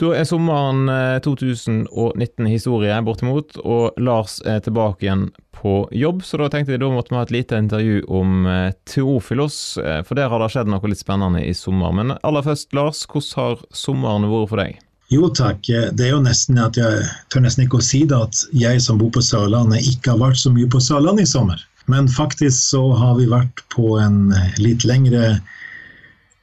Da er sommeren 2019 historie, bortimot, og Lars er tilbake igjen på jobb, så da tenkte jeg da måtte vi ha et lite intervju om Teofilos, for der har det skjedd noe litt spennende i sommer. Men aller først, Lars, hvordan har sommeren vært for deg? Jo takk, det er jo nesten at jeg tør nesten ikke å si det at jeg som bor på Sørlandet ikke har vært så mye på Sørlandet i sommer. Men faktisk så har vi vært på en litt lengre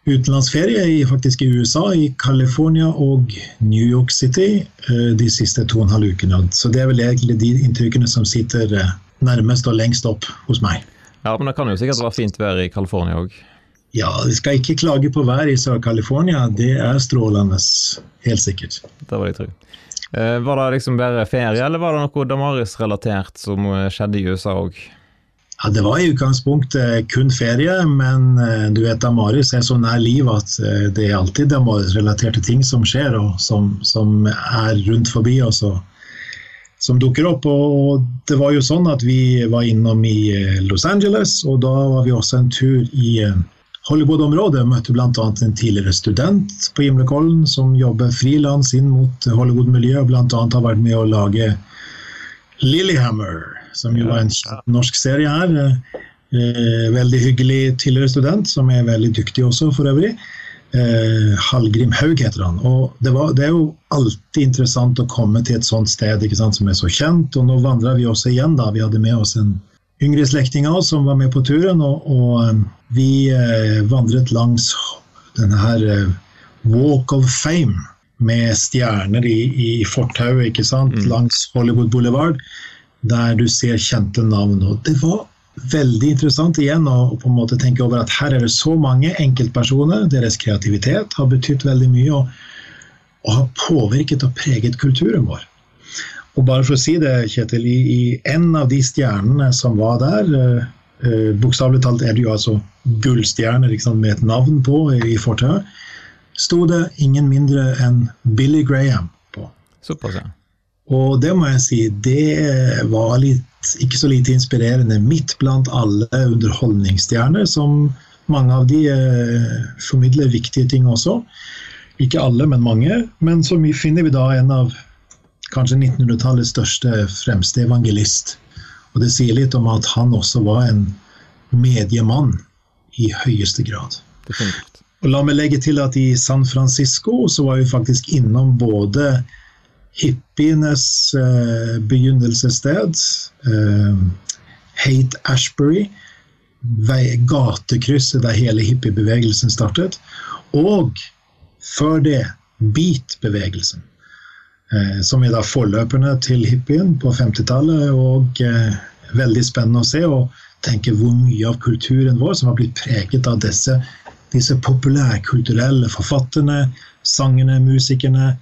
utenlandsferie i, faktisk i USA, i California og New York City eh, de siste to og en halv ukene. Så det er vel egentlig de inntrykkene som sitter eh, nærmest og lengst opp hos meg. Ja, men det kan jo sikkert være fint vær i California òg? Ja, vi skal ikke klage på været i Sør-California. Det er strålende, helt sikkert. Det var jeg tro. Eh, var det liksom bare ferie, eller var det noe Damaris-relatert som skjedde i USA òg? Ja, Det var i utgangspunktet kun ferie, men eh, du vet Damaris er så nær liv at eh, det er alltid Damaris-relaterte ting som skjer, og som, som er rundt forbi oss og som dukker opp. Og det var jo sånn at vi var innom i eh, Los Angeles, og da var vi også en tur i Hollywood-området. Møtte bl.a. en tidligere student på Gimlekollen som jobber frilans inn mot Hollywood-miljøet, og bl.a. har vært med å lage Lillehammer som jo var en kjent norsk serie her. Eh, veldig hyggelig tidligere student, som er veldig dyktig også, for øvrig. Eh, Hallgrim Haug heter han. og det, var, det, er jo alltid interessant å komme til et sånt sted ikke sant, som er så kjent. og Nå vandra vi også igjen. da, Vi hadde med oss en yngre slektning av oss som var med på turen. Og, og eh, vi eh, vandret langs denne her eh, Walk of Fame med stjerner i, i fortauet ikke sant, mm. langs Hollywood Boulevard der du ser kjente navn. og Det var veldig interessant igjen å på en måte tenke over at her er det så mange enkeltpersoner. Deres kreativitet har betydd veldig mye og, og, har påvirket og preget kulturen vår. Og bare for å si det, Kjetil, i, i en av de stjernene som var der uh, Bokstavelig talt er det jo altså gullstjerner med et navn på i, i fortauet. Sto det ingen mindre enn Billy Graham på. Såpass, ja. Og det må jeg si, det var litt, ikke så lite inspirerende midt blant alle underholdningsstjerner, som mange av de eh, formidler viktige ting også. Ikke alle, men mange. Men så finner vi da en av kanskje 1900-tallets største fremste evangelist. Og det sier litt om at han også var en mediemann i høyeste grad. Og la meg legge til at i San Francisco så var vi faktisk innom både hippienes eh, begynnelsessted. Eh, Hate Ashbury. Gatekrysset der hele hippiebevegelsen startet. Og før det beat-bevegelsen. Eh, som er da forløperne til hippien på 50-tallet. Og eh, veldig spennende å se og tenke hvor mye av kulturen vår som har blitt preget av disse, disse populærkulturelle forfatterne, sangene, musikerne,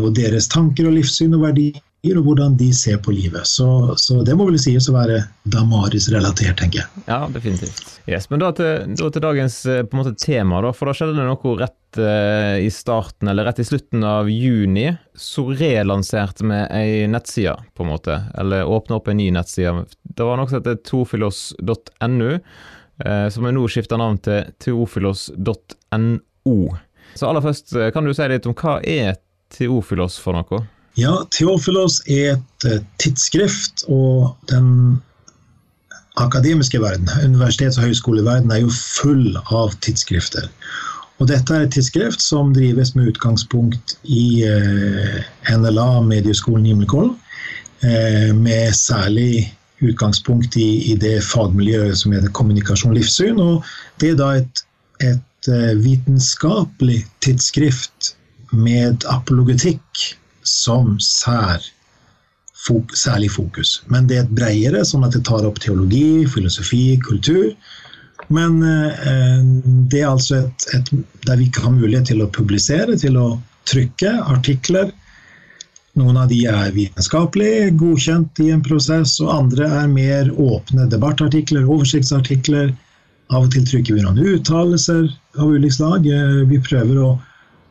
og deres tanker og livssyn og verdier, og hvordan de ser på livet. Så, så det må vel sies å være Damaris-relatert, tenker jeg. Ja, definitivt. Yes, men da til, da til dagens eh, måte, tema, da, for da skjedde det noe rett eh, i starten, eller rett i slutten av juni. Så relanserte vi ei nettside, på en måte, eller åpna opp en ny nettside. Det var noe som heter tofilos.no, eh, som vi nå skifter navn til teofilos.no. Så aller først, kan du si litt om hva er Teofilos for noe? Ja, Teofilos er et uh, tidsskrift, og den akademiske verden, universitets- og høyskoleverden, er jo full av tidsskrifter. Og dette er et tidsskrift som drives med utgangspunkt i uh, NLA, Medieskolen Himmelkollen, uh, med særlig utgangspunkt i, i, det fagmiljøet som heter kommunikasjon livssyn. Og det er da et, et vitenskapelig tidsskrift med apologetikk som sær, fok, særlig fokus. Men det er et bredere, sånn at det tar opp teologi, filosofi, kultur. Men eh, det er altså et, et, der vi ikke har mulighet til å publisere, til å trykke artikler. Noen av de er vitenskapelig godkjent i en prosess, og andre er mer åpne debattartikler, oversiktsartikler. Av og til trykker vi noen uttalelser av ulikt slag. Eh, vi prøver å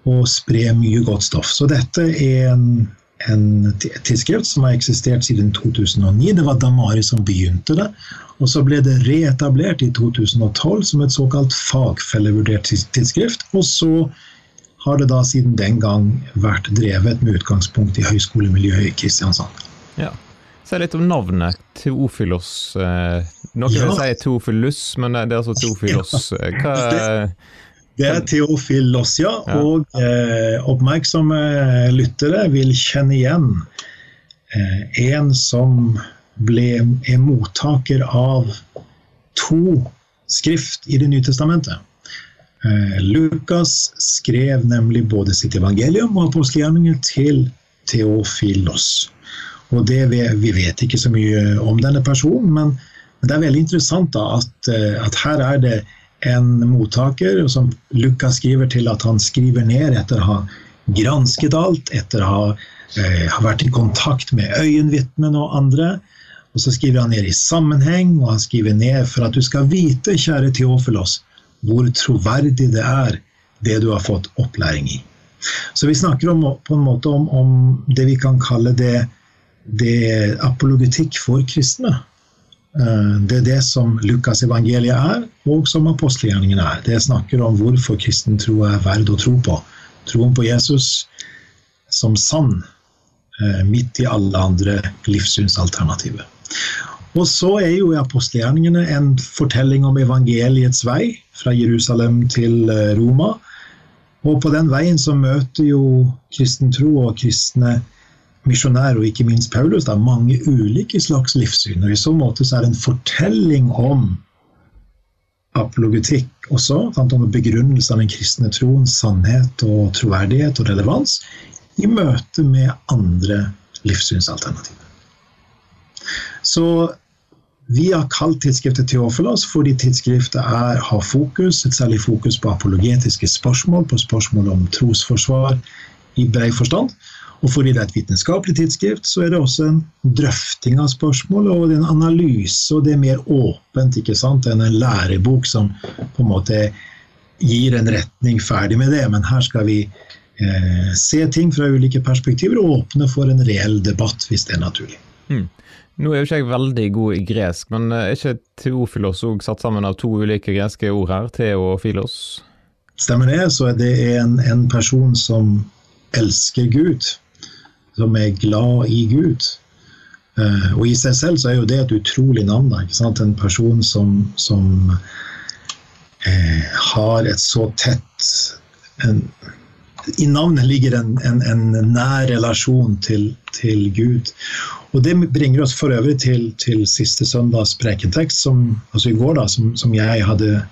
og spre mye godt stoff. Så dette er en, en tidsskrift som har eksistert siden 2009. Det var Damari som begynte det. Og så ble det reetablert i 2012 som et såkalt fagfellevurdert tidsskrift. Og så har det da siden den gang vært drevet med utgangspunkt i høyskolemiljøet i Kristiansand. Ja. Si litt om navnet Teofilos. Eh, noen ja. vil si Teofilus, men det er altså Teofilos. Hva det er Teofilos, ja. Og eh, oppmerksomme lyttere vil kjenne igjen eh, en som ble, er mottaker av to skrift i Det nye testamentet. Eh, Lukas skrev nemlig både sitt evangelium og apostelgjerninger til Theofilos. Og det, Vi vet ikke så mye om denne personen, men det er veldig interessant da, at, eh, at her er det en mottaker som Lukas skriver til at han skriver ned etter å ha gransket alt, etter å ha, eh, ha vært i kontakt med øyenvitnen og andre. Og så skriver han ned i sammenheng, og han skriver ned for at du skal vite, kjære Teofilos, hvor troverdig det er, det du har fått opplæring i. Så vi snakker om, på en måte om, om det vi kan kalle det, det apologetikk for kristne. Eh, det er det som Lukas evangeliet er, og som apostelgjerningen er. Det snakker om hvorfor kristen tro er verd å tro på. Troen på Jesus som sann eh, midt i alle andre livssynsalternativer. Og så er jo apostelgjerningene en fortelling om evangeliets vei fra Jerusalem til eh, Roma. Og på den veien så møter jo kristen tro og kristne misjonærer, og ikke minst Paulus, da, mange ulike slags livssyn. Og i så måte så er det en fortelling om apologetikk også, sant, om begrunnelse av den kristne troen, sannhet og troverdighet og relevans, i møte med andre livssynsalternativer. Så vi har kalt tidsskriftet Teofilos fordi tidsskriftet er, har fokus, et særlig fokus på apologetiske spørsmål, på spørsmål om trosforsvar i brei forstand. Og fordi det er et vitenskapelig tidsskrift, så er det også en drøfting av spørsmål og en analyse. Og det er mer åpent ikke sant, enn en lærebok som på en måte gir en retning ferdig med det. Men her skal vi eh, se ting fra ulike perspektiver og åpne for en reell debatt, hvis det er naturlig. Mm. Nå er jo ikke jeg veldig god i gresk, men er ikke Teofilos òg satt sammen av to ulike greske ord her? teo og Filos? Stemmer det. Så er det en, en person som elsker Gud. Som er glad i Gud. Uh, og i seg selv så er jo det et utrolig navn. Da, En person som, som eh, har et så tett en, I navnet ligger en, en, en nær relasjon til, til Gud. Og Det bringer oss for øvrig til, til siste søndags prekentekst, som, altså i går, da, som, som jeg hadde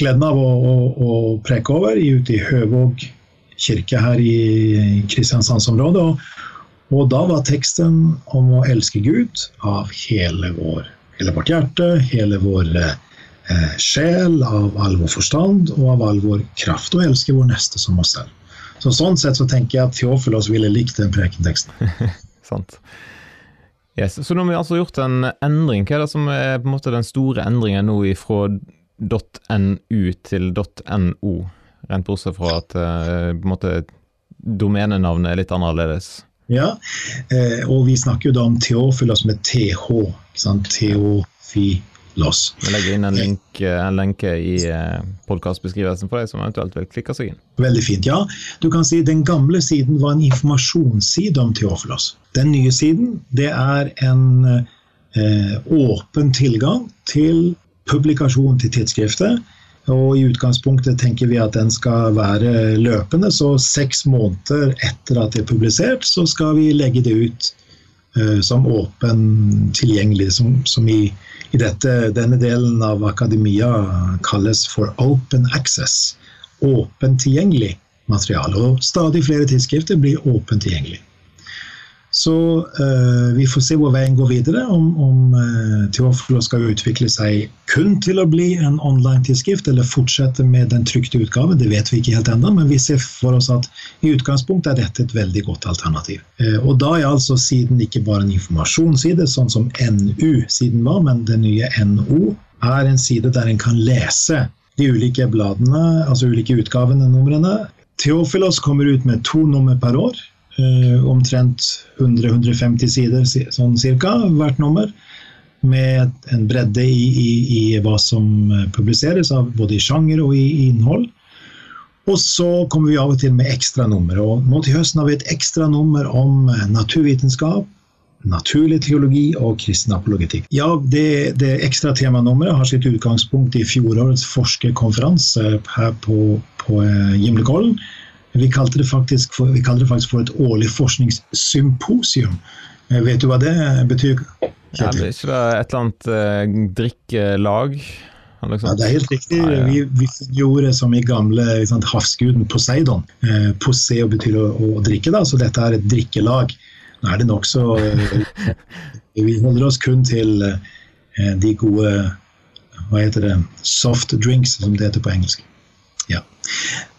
gleden av å, å, å preke over ute i Høvåg kirke her i Kristiansandsområdet. Og, og da var teksten om å elske Gud av hele, vår, hele vårt hjerte, hele vår eh, sjel, av all vår forstand og av all vår kraft. Og elske vår neste som oss selv. Så Sånn sett så tenker jeg at Theofilos ville likt den prekenteksten. Sant. Yes, Så nå har vi altså gjort en endring. Hva er det som er på en måte den store endringen nå fra .nu til .no? Rent bortsett fra at uh, på en måte domenenavnet er litt annerledes. Ja, eh, og vi snakker jo da om Theofilos med TH. Theofilos. Vi legger inn en, link, eh, en lenke i eh, podkastbeskrivelsen for deg som eventuelt vil klikke seg inn. Veldig fint, ja. Du kan si Den gamle siden var en informasjonsside om Theofilos. Den nye siden det er en eh, åpen tilgang til publikasjon til tidsskriftet. Og i utgangspunktet tenker vi at den skal være løpende, så seks måneder etter at det er publisert, så skal vi legge det ut uh, som åpen tilgjengelig, som, som i i dette, denne delen av akademia kalles for open access. Åpent tilgjengelig materiale. Og stadig flere tidsskrifter blir åpent tilgjengelig. Så uh, vi får se hvor veien går videre, om, om uh, Teofilo skal utvikle seg kun til å bli en online-tidsskrift, eller fortsette med den trykte utgaven. Det vet vi ikke helt ennå, men vi ser for oss at i utgangspunktet er dette et veldig godt alternativ. Uh, og da er altså siden ikke bare en informasjonsside, sånn som NU-siden var, men det nye NO er en side der en kan lese de ulike bladene, altså ulike utgavene, numrene. Theofilos kommer ut med to nummer per år. Eh, omtrent 100-150 sider sånn cirka, hvert nummer. Med en bredde i, i, i, hva som eh, publiseres, både i sjanger og i, i innhold. Og så kommer vi av og til med ekstranummer. Og nå til høsten har vi et ekstranummer om eh, naturvitenskap, naturlig teologi og kristen apologetikk. Ja, det, det ekstra temanummeret har sitt utgangspunkt i fjorårets forskerkonferanse her på, på eh, Gimlekollen. Vi, kalte det faktisk for, det faktisk for et årlig forskningssymposium. Eh, vet du hva det betyr? Ja, det er ikke det et eller annet eh, drikkelag? Ja, det er helt riktig. Vi, vi gjorde som i gamle sant, havsguden Poseidon. Eh, Poseo betyr å, å, drikke, da, så dette er et drikkelag. Nå er det nokså eh, Vi holder oss kun til eh, de gode hva heter det, soft drinks, som det heter på engelsk. Ja.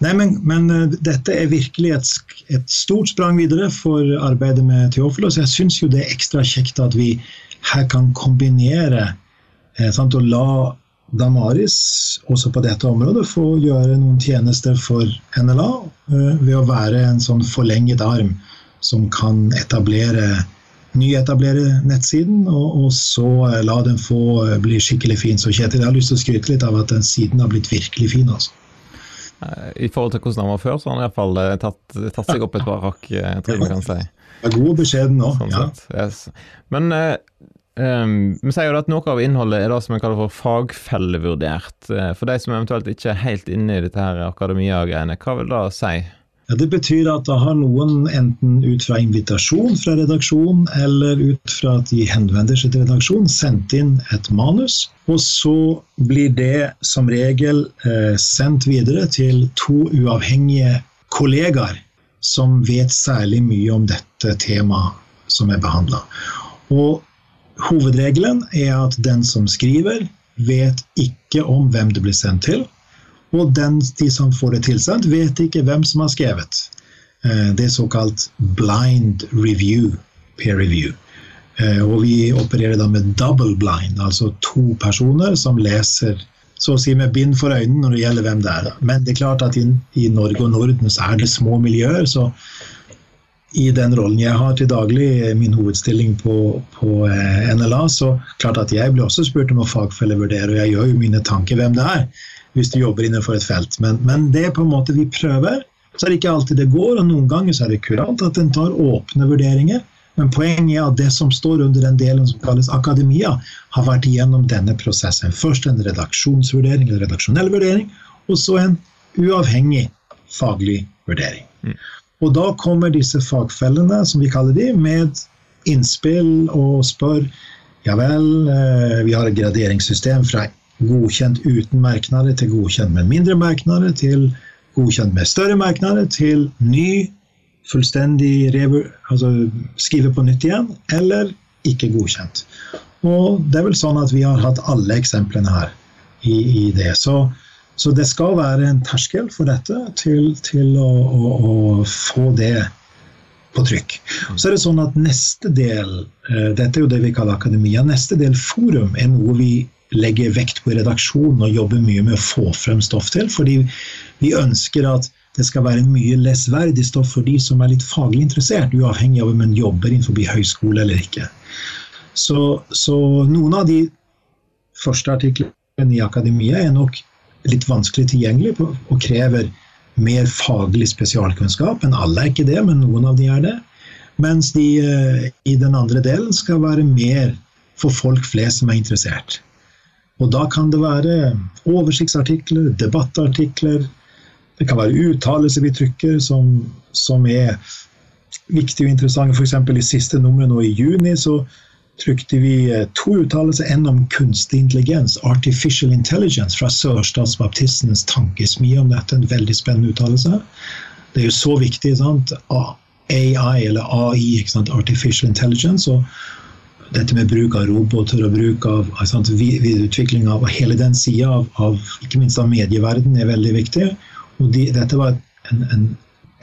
Nei, men, men, eh, dette er virkelig et, et, stort sprang videre for arbeidet med Theofilos. Jeg syns jo det er ekstra kjekt at vi her kan kombinere eh, sant, og la Damaris også på dette området få gjøre noen tjenester for NLA eh, ved å være en sånn forlenget arm som kan etablere nyetablere nettsiden, og, og, så eh, la den få eh, bli skikkelig fin. Så Kjetil, jeg har lyst til å skryte litt av at den siden har blitt virkelig fin. altså. I forhold til hvordan han var før, så har han iallfall tatt, tatt seg opp et par hakk, tror jeg man kan si. Ja, god og beskjeden nå. Sånn ja. yes. Men Um, vi sier jo at Noe av innholdet er det som vi kaller for fagfellevurdert. For de som eventuelt ikke er helt inne i dette her akademia-greiene, hva vil det si? Ja, det betyr at da har noen enten ut fra invitasjon fra redaksjonen eller ut fra at de henvender seg til redaksjonen, sendt inn et manus. Og så blir det som regel eh, sendt videre til to uavhengige kollegaer som vet særlig mye om dette temaet som er behandla. Og Hovedregelen er at den som skriver, vet ikke om hvem det blir sendt til. Og den, de som får det tilsendt, vet ikke hvem som har skrevet. Eh, det er såkalt blind review, peer review. Eh, og vi opererer da med double blind, altså to personer som leser så å si med bind for øynene når det gjelder hvem det er. Men det er klart at i, i Norge og Norden så er det små miljøer, så i den rollen jeg har til daglig, min hovedstilling på, på eh, NLA, så klart at jeg blir også spurt om å fagfellevurdere, og jeg gjør jo mine tanker hvem det er, hvis du jobber innenfor et felt. Men, men, det er på en måte vi prøver. Så er det ikke alltid det går, og noen ganger så er det kurant at en tar åpne vurderinger. Men poenget er at det som står under den delen som kalles akademia, har vært igjennom denne prosessen. Først en redaksjonsvurdering eller redaksjonell vurdering, og så en uavhengig faglig vurdering. Mm. Og da kommer disse fagfellene, som vi kaller de, med innspill og spør ja vel, eh, vi har et graderingssystem fra godkjent uten merknader til godkjent med mindre merknader til godkjent med større merknader til ny, fullstendig altså skrive på nytt igjen, eller ikke godkjent. Og det er vel sånn at vi har hatt alle eksemplene her i, i det. Så så det skal være en terskel for dette til, til å, å, å, få det på trykk. Så er det sånn at neste del, eh, dette er jo det vi kaller akademia, neste del forum er noe vi legger vekt på redaksjonen og jobber mye med å få frem stoff til. Fordi vi ønsker at det skal være mye lesverdig stoff for de som er litt faglig interessert, uavhengig av om en jobber innenfor høyskole eller ikke. Så, så noen av de første artiklene i akademia er nok litt vanskelig tilgjengelig og krever mer faglig spesialkunnskap. Men alle er ikke det, men noen av de er det. Mens de eh, i den andre delen skal være mer for folk flest som er interessert. Og da kan det være oversiktsartikler, debattartikler, det kan være uttalelser vi trykker som, som er viktige og interessante. F.eks. i siste nummer nå i juni så trykte vi eh, to uttalelser. En om kunstig intelligens, artificial intelligence, fra Sørstatsbaptistens tankesmie om dette. En veldig spennende uttalelse. Det er jo så viktig. sant? AI, eller AI, artificial intelligence. og dette med bruk av roboter og bruk av altså, videreutvikling av hele den sida av, av, ikke minst av medieverdenen er veldig viktig. Og de, dette var en, en,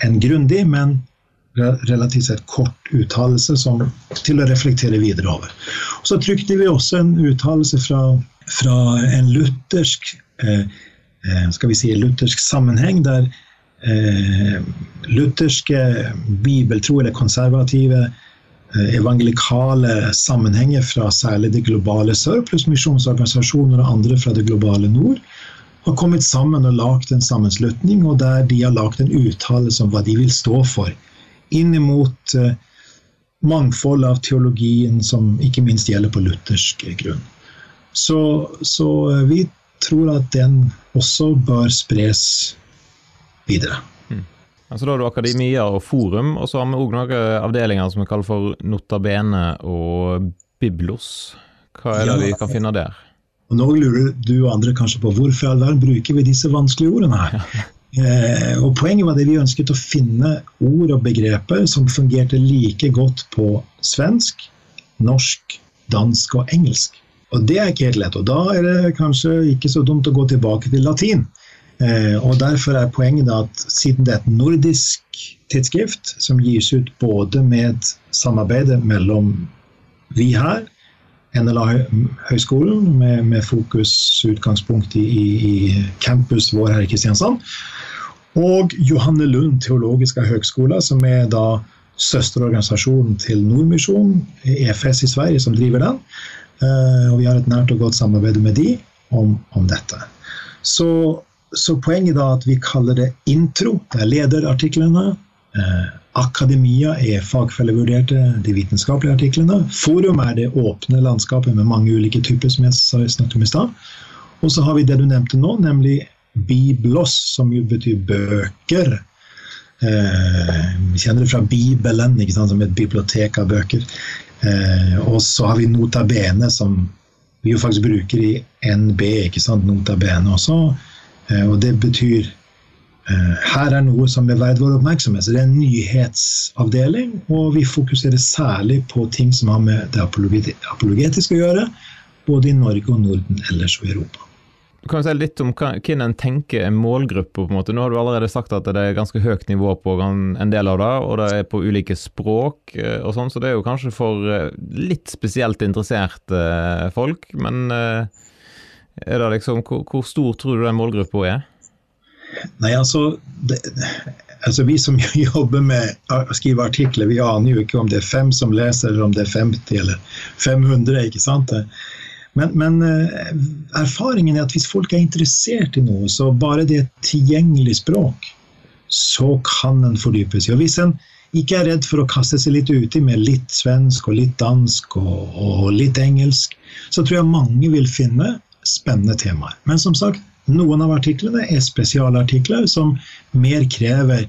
en grundig, men relativt sett kort uttalelse til å reflektere videre over. Og så trykte vi også en uttalelse fra, fra, en luthersk eh, eh, skal vi si luthersk sammenheng, der eh, lutherske bibeltro eller konservative evangelikale sammenhenger fra særlig det globale sør, pluss misjonsorganisasjoner og andre fra det globale nord, har kommet sammen og lagd en sammenslutning, og der de har lagd en uttalelse om hva de vil stå for. Inn mot mangfoldet av teologien som ikke minst gjelder på luthersk grunn. Så, så uh, vi tror at den også bør spres videre. Mm. Altså Da har du akademia og forum, og så har vi òg noen avdelinger som vi kaller for Notabene og Biblos. Hva er det ja, vi kan finne der? Og Nå lurer du og andre kanskje på hvorfor i all verden bruker vi disse vanskelige ordene her. Eh, og Poenget var det vi ønsket å finne ord og begreper som fungerte like godt på svensk, norsk, dansk og engelsk. Og det er ikke helt lett. Og da er det kanskje ikke så dumt å gå tilbake til latin. Eh, og Derfor er poenget at siden det er et nordisk tidsskrift som gis ut både med samarbeidet mellom vi her NLA-høgskolen, med, med fokus utgangspunkt i, i, campus vår her i Kristiansand. Og Johanne Lund teologiske høgskole, som er da søsterorganisasjonen til Nordmisjonen, EFS i Sverige, som driver den. Uh, og vi har et nært og godt samarbeid med de om, om dette. Så, så, poenget da at vi kaller det intro, det er lederartiklene. Uh, Akademia er fagfellevurderte, de vitenskapelige artiklene. Forum er det åpne landskapet med mange ulike typer, som jeg snakket om i stad. Og så har vi det du nevnte nå, nemlig Biblos, som jo betyr bøker. Eh, vi kjenner det fra Bibelen, sant, som et bibliotek av bøker. Eh, og så har vi Nota Bene, som vi jo faktisk bruker i NB, ikke sant, Nota Bene også. Eh, og det betyr Eh, her er noe som er verdt vår oppmerksomhet. Så det er en nyhetsavdeling, og vi fokuserer særlig på ting som har med det apologetiske å gjøre, både i Norge og Norden ellers og i Europa. Du kan si litt om hvem en tenker er måte. Nå har du allerede sagt at det er ganske høyt nivå på en del av det, og det er på ulike språk eh, og sånn, så det er jo kanskje for litt spesielt interesserte folk. Men er det liksom, hvor, hvor stor tror du den målgruppa er? Nei, altså, det, altså Vi som jobber med å skrive artikler, vi aner jo ikke om det er fem som leser, eller om det er 50 eller 500. ikke sant? Men, men uh, erfaringen er at hvis folk er interessert i noe, så bare det er et tilgjengelig språk, så kan en fordype seg. Og hvis en ikke er redd for å kaste seg litt uti med litt svensk og litt dansk og, og litt engelsk, så tror jeg mange vil finne spennende temaer. Men som sagt, noen av artiklene er spesialartikler som mer krever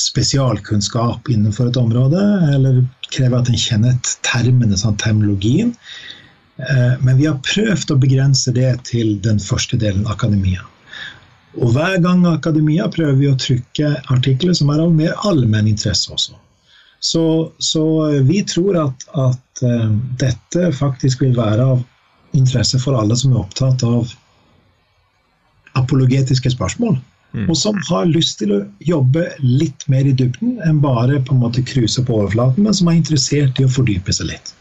spesialkunnskap innenfor et område, eller krever at en kjenner termene, sånn termologien. Eh, men vi har prøvd å begrense det til den første delen, akademia. Og hver gang akademia prøver vi å trykke artikler som er av mer allmenn interesse også. Så, så vi tror at, at, uh, dette faktisk vil være av interesse for alle som er opptatt av apologetiske spørsmål. Mm. Og som har lyst til å jobbe litt mer i dybden enn bare på en måte cruise på overflaten, men som er interessert i å fordype seg litt.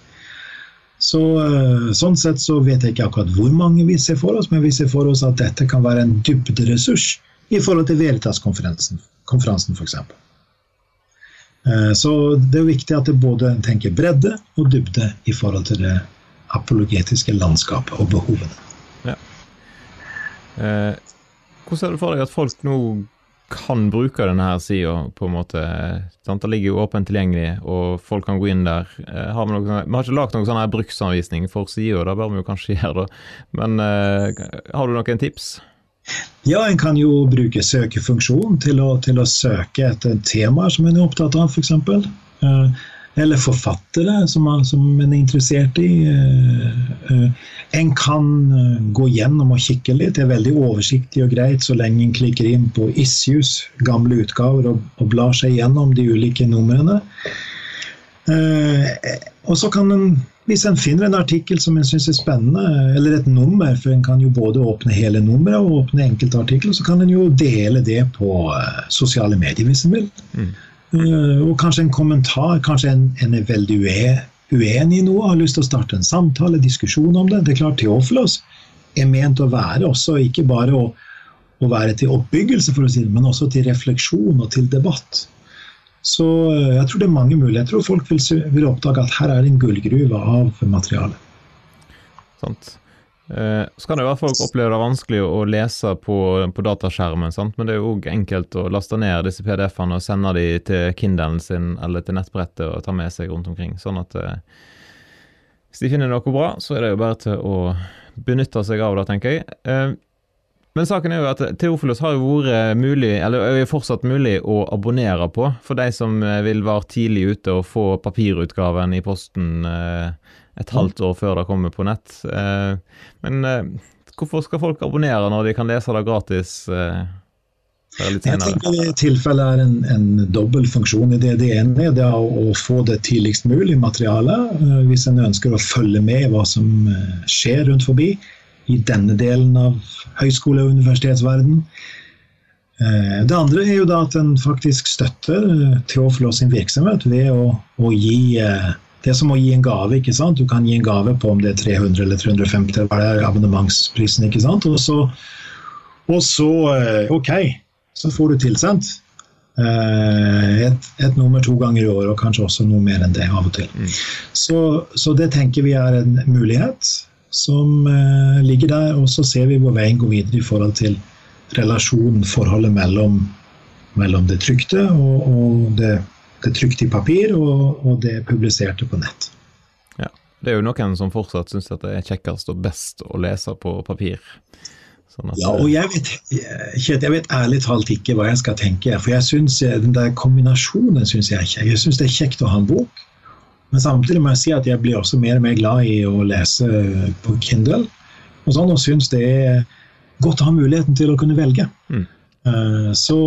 Så, eh, sånn sett så vet jeg ikke akkurat hvor mange vi ser for oss, men vi ser for oss at dette kan være en dybderessurs i forhold til Veritas-konferansen konferansen f.eks. Eh, så det er viktig at det både tenker bredde og dybde i forhold til det apologetiske landskapet og behovene. Ja. Eh, hvordan ser du for deg at folk nå kan bruke denne her sida, på en måte? Sant? Det ligger jo åpent tilgjengelig, og folk kan gå inn der. Eh, har vi, noe, vi, har ikke lagd noen sånn her bruksanvisning for sida, det bør vi jo kanskje gjøre, da. Men eh, har du noen tips? Ja, en kan jo bruke søkefunksjonen til å, til å søke etter temaer som en er opptatt av, f.eks. Eller forfattere som, man, som en er interessert i. Eh, eh, en kan eh, gå gjennom og kikke litt. Det er veldig oversiktlig og greit så lenge en klikker inn på Issues, gamle utgaver, og, og blar seg gjennom de ulike numrene. Og så kan en, hvis en finner en artikkel som en syns er spennende, eller et nummer, for en kan jo både åpne hele nummeret og åpne enkeltartikler, så kan en jo dele det på sosiale medier hvis en vil. Mm. Eh, og kanskje en kommentar, kanskje en, en er veldig uenig i noe, har lyst til å starte en samtale, diskusjon om det. Det er klart Teofilos er ment å være også, ikke bare å, å være til oppbyggelse, for å si det, men også til refleksjon og til debatt. Så eh, jeg tror det er mange muligheter. Tror folk vil, vil oppdage at her er det en gullgruve av materiale. Sant. Eh, så kan det være folk opplever det vanskelig å lese på, på dataskjermen, sant? men det er jo òg enkelt å laste ned disse PDF-ene og sende de til Kindlen sin eller til nettbrettet og ta med seg rundt omkring. Sånn at eh, hvis de finner noe bra, så er det jo bare til å benytte seg av det, tenker jeg. Eh, men saken er jo at Theofilos har jo vært mulig, eller er fortsatt mulig å abonnere på for de som vil være tidlig ute og få papirutgaven i posten et halvt år før det kommer på nett. Eh, men eh, hvorfor skal folk abonnere når de kan lese det gratis? Eh, jeg tenker det tilfellet er en, en dobbel funksjon i det. Det ene er det å, å få det tidligst mulig materialet, hvis en ønsker å følge med hva som skjer rundt forbi i denne delen av høyskole- og universitetsverdenen. Det andre er jo da at en faktisk støtter Teofilos sin virksomhet ved å, å gi det er som å gi en gave. ikke sant? Du kan gi en gave på om det er 300 eller 350, hva er abonnementsprisen. ikke sant? Og så, og så eh, OK, så får du tilsendt eh, et, et, nummer to ganger i år, og kanskje også noe mer enn det av og til. Mm. Så, så, det tenker vi er en mulighet som uh, ligger der, og så ser vi hvor veien går videre i forhold til relasjonen, forholdet mellom, mellom det trykte og, og det det er trykt i papir, og, og det er publisert på nett. Ja, Det er jo noen som fortsatt syns det er kjekkest og best å lese på papir. Sånn ja, og jeg vet, jeg vet, ærlig talt ikke hva jeg skal tenke. For jeg synes eh, den der kombinasjonen syns jeg ikke. Jeg syns det er kjekt å ha en bok. Men samtidig må jeg si at jeg blir også mer og mer glad i å lese på Kindle. Og sånn, og syns det er godt å ha muligheten til å kunne velge. Mm. Eh, så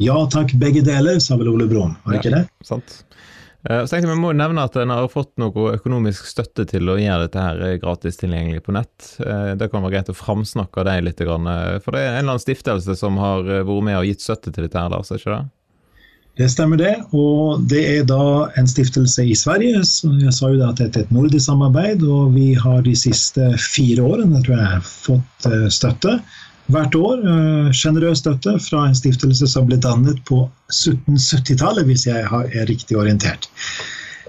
ja takk, begge deler, sa vel Ole Brumm, var det ja, ikke det? Sant. Eh, så tenkte Vi må nevne at en har fått noe økonomisk støtte til å gjøre dette her eh, gratis tilgjengelig på nett. Eh, det kan være greit å framsnakke deg litt. For det er en eller annen stiftelse som har vært med og gitt støtte til dette her, Lars, ikke det? Det stemmer det, og det er da en stiftelse i Sverige. Jeg sa jo da at dette er et nordisk samarbeid, og vi har de siste fire årene tror jeg, fått støtte hvert år. Eh, sjenerøs støtte fra en stiftelse som ble dannet på 1770-tallet, hvis jeg er riktig orientert.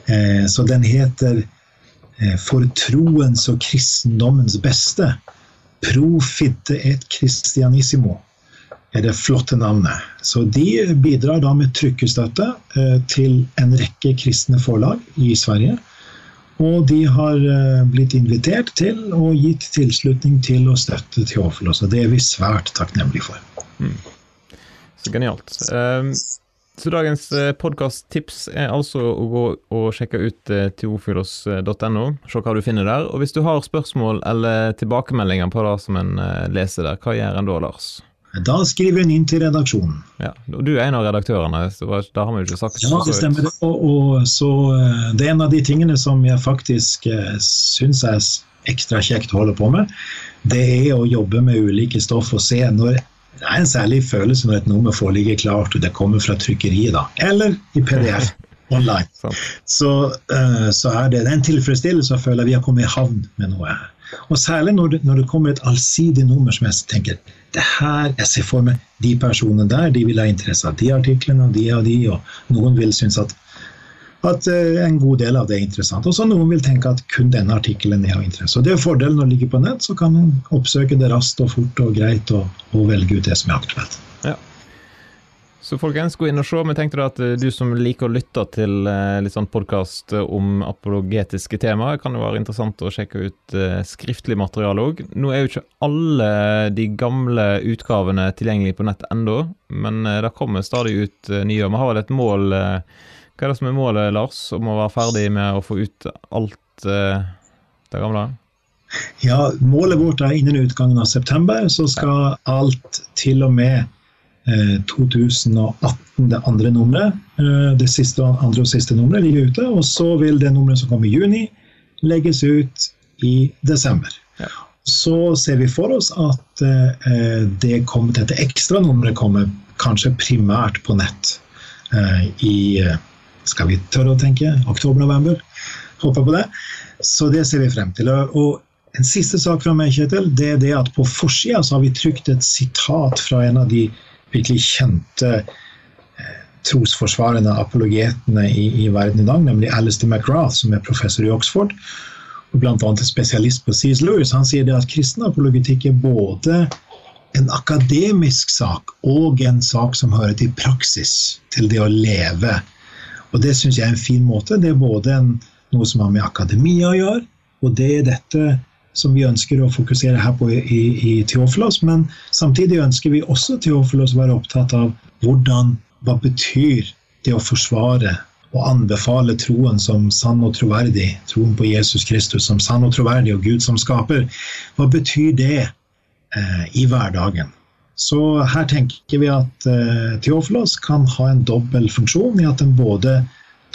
Eh, så den heter eh, For troens og kristendommens beste. Profite et christianissimo er det flotte navnet. Så De bidrar da med trykkestøtte til en rekke kristne forlag i Sverige. Og de har eh, blitt invitert til og gitt tilslutning til å støtte Teofilos. Og det er vi svært takknemlige for. Mm. Så genialt. Um, så dagens eh, podkast-tips er altså å gå og sjekke ut uh, teofilos.no. Se hva du finner der. Og hvis du har spørsmål eller tilbakemeldinger på det som en leser der, hva gjør en da, Lars? Da skriver hun inn til redaksjonen. Ja, og Du er en av redaktørene, så da har vi jo ikke sagt Ja, det stemmer. Og, og, så, eh, det er en av de tingene som jeg faktisk eh, syns er ekstra kjekt å holde på med. Det er å jobbe med ulike stoff og se når Det er en særlig følelse når et nummer foreligger klart, og det kommer fra trykkeriet, da. Eller i PDF. online. Så, uh, så, er det, det en tilfredsstillelse å føle at vi har kommet i havn med noe. Og særlig når det, når det kommer et allsidig nummer som jeg tenker det her, Jeg ser for meg de personene der, de vil ha interesse av de artiklene og de og de, og noen vil synes at, at uh, en god del av det er interessant. Og så noen vil tenke at kun denne artikkelen er av interesse. Og Det er fordelen når det ligger på nett, så kan man oppsøke det raskt og fort og greit og, og velge ut det som er aktuelt. Så folkens, gå inn og se. Vi tenkte da at eh, du som liker å lytte til eh, litt sånn podkast om apologetiske temaer, kan jo være interessant å sjekke ut eh, skriftlig materiale òg. Nå er jo ikke alle de gamle utgavene tilgjengelig på nett ennå, men det kommer stadig ut nye. Vi har vel et mål Hva er det som er målet, Lars? Om å være ferdig med å få ut alt det gamle? Ja, målet vårt er innen utgangen av september, så skal alt til og med 2018, eh, det andre nummeret. Eh, det siste, andre og siste nummeret ligger ute. Og så vil det nummeret som kommer i juni, legges ut i desember. Ja. Så ser vi for oss at eh, det kommer, dette ekstra nummeret kommer kanskje primært på nett i skal vi tørre å tenke oktober-november. Håper på det. Så det ser vi frem til. Og en siste sak fra meg, Kjetil, det er det at på forsida har vi trykt et sitat fra en av de virkelig kjente eh, trosforsvarende apologetene i, i, verden i dag, nemlig Alistair McGrath, som er professor i Oxford. og bl.a. spesialist på C.S. Lewis, han sier det at kristen apologetikk er både en akademisk sak og en sak som hører til praksis, til det å leve. Og Det syns jeg er en fin måte. Det er både en, noe som har med akademia å gjøre, og det er dette som vi ønsker å fokusere her på i, i Theofilos, Men samtidig ønsker vi også Theofilos å være opptatt av hvordan, hva betyr det å forsvare og anbefale troen som sann og troverdig, troen på Jesus Kristus som sann og troverdig og Gud som skaper. Hva betyr det eh, i hverdagen? Så her tenker vi at eh, Theofilos kan ha en dobbel funksjon i at den både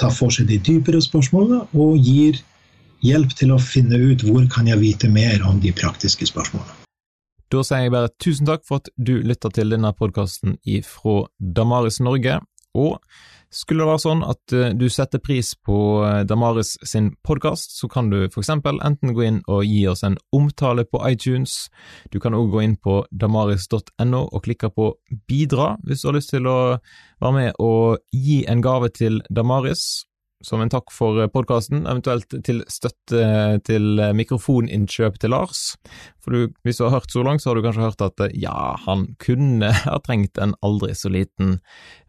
tar for seg de dypere spørsmålene og gir hjelp til å finne ut hvor kan jeg vite mer om de praktiske spørsmålene. Da sier jeg bare tusen takk for at du lytter til denne podkasten fra Damaris Norge. Og skulle det være sånn at eh, du setter pris på eh, Damaris sin podkast, så kan du for eksempel enten gå inn og gi oss en omtale på iTunes, du kan også gå inn på damaris.no og klikke på bidra hvis du har lyst til å være med og gi en gave til Damaris som en takk for eh, podkasten, eventuelt til støtte til eh, mikrofoninnkjøp til Lars. For du, hvis du har hørt så langt, så har du kanskje hørt at eh, ja, han kunne ha trengt en aldri så liten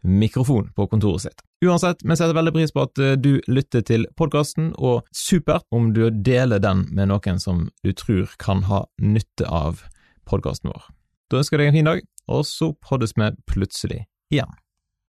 mikrofon på kontoret sitt. Uansett, vi setter veldig pris på at du lytter til podkasten, og supert om du deler den med noen som du tror kan ha nytte av podkasten vår. Da ønsker jeg deg en fin dag, og så poddes vi plutselig igjen.